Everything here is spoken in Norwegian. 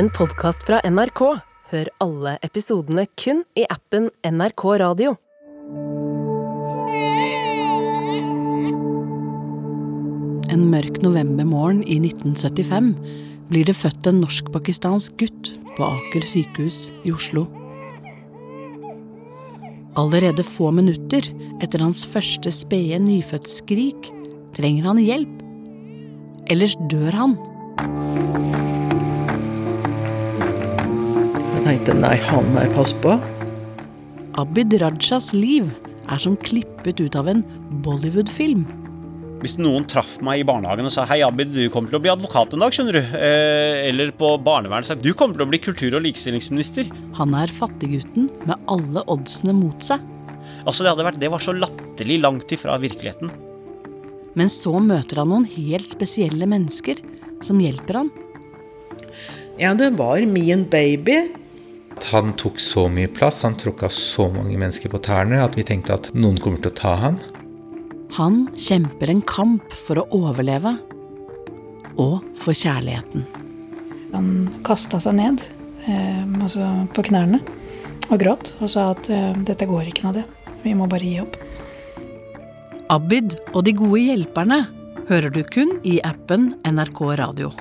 en podkast fra NRK. Hør alle episodene kun i appen NRK Radio. En mørk novembermorgen i 1975 blir det født en norsk-pakistansk gutt på Aker sykehus i Oslo. Allerede få minutter etter hans første spede nyfødtskrik trenger han hjelp. Ellers dør han. Tenkte nei, han må jeg passe på. Abid Rajas liv er som klippet ut av en Bollywood-film. Hvis noen traff meg i barnehagen og sa hei, Abid, du kommer til å bli advokat en dag, skjønner du. Eh, eller på barnevernet sa du kommer til å bli kultur- og likestillingsminister. Han er fattiggutten med alle oddsene mot seg. Altså, det, hadde vært, det var så latterlig langt ifra virkeligheten. Men så møter han noen helt spesielle mennesker som hjelper han. Ja, det var min baby. Han tok så mye plass, han tråkka så mange mennesker på tærne at vi tenkte at noen kommer til å ta han. Han kjemper en kamp for å overleve. Og for kjærligheten. Han kasta seg ned, eh, altså på knærne, og gråt og sa at eh, dette går ikke, Nadia. Vi må bare gi opp. Abid og de gode hjelperne hører du kun i appen NRK Radio.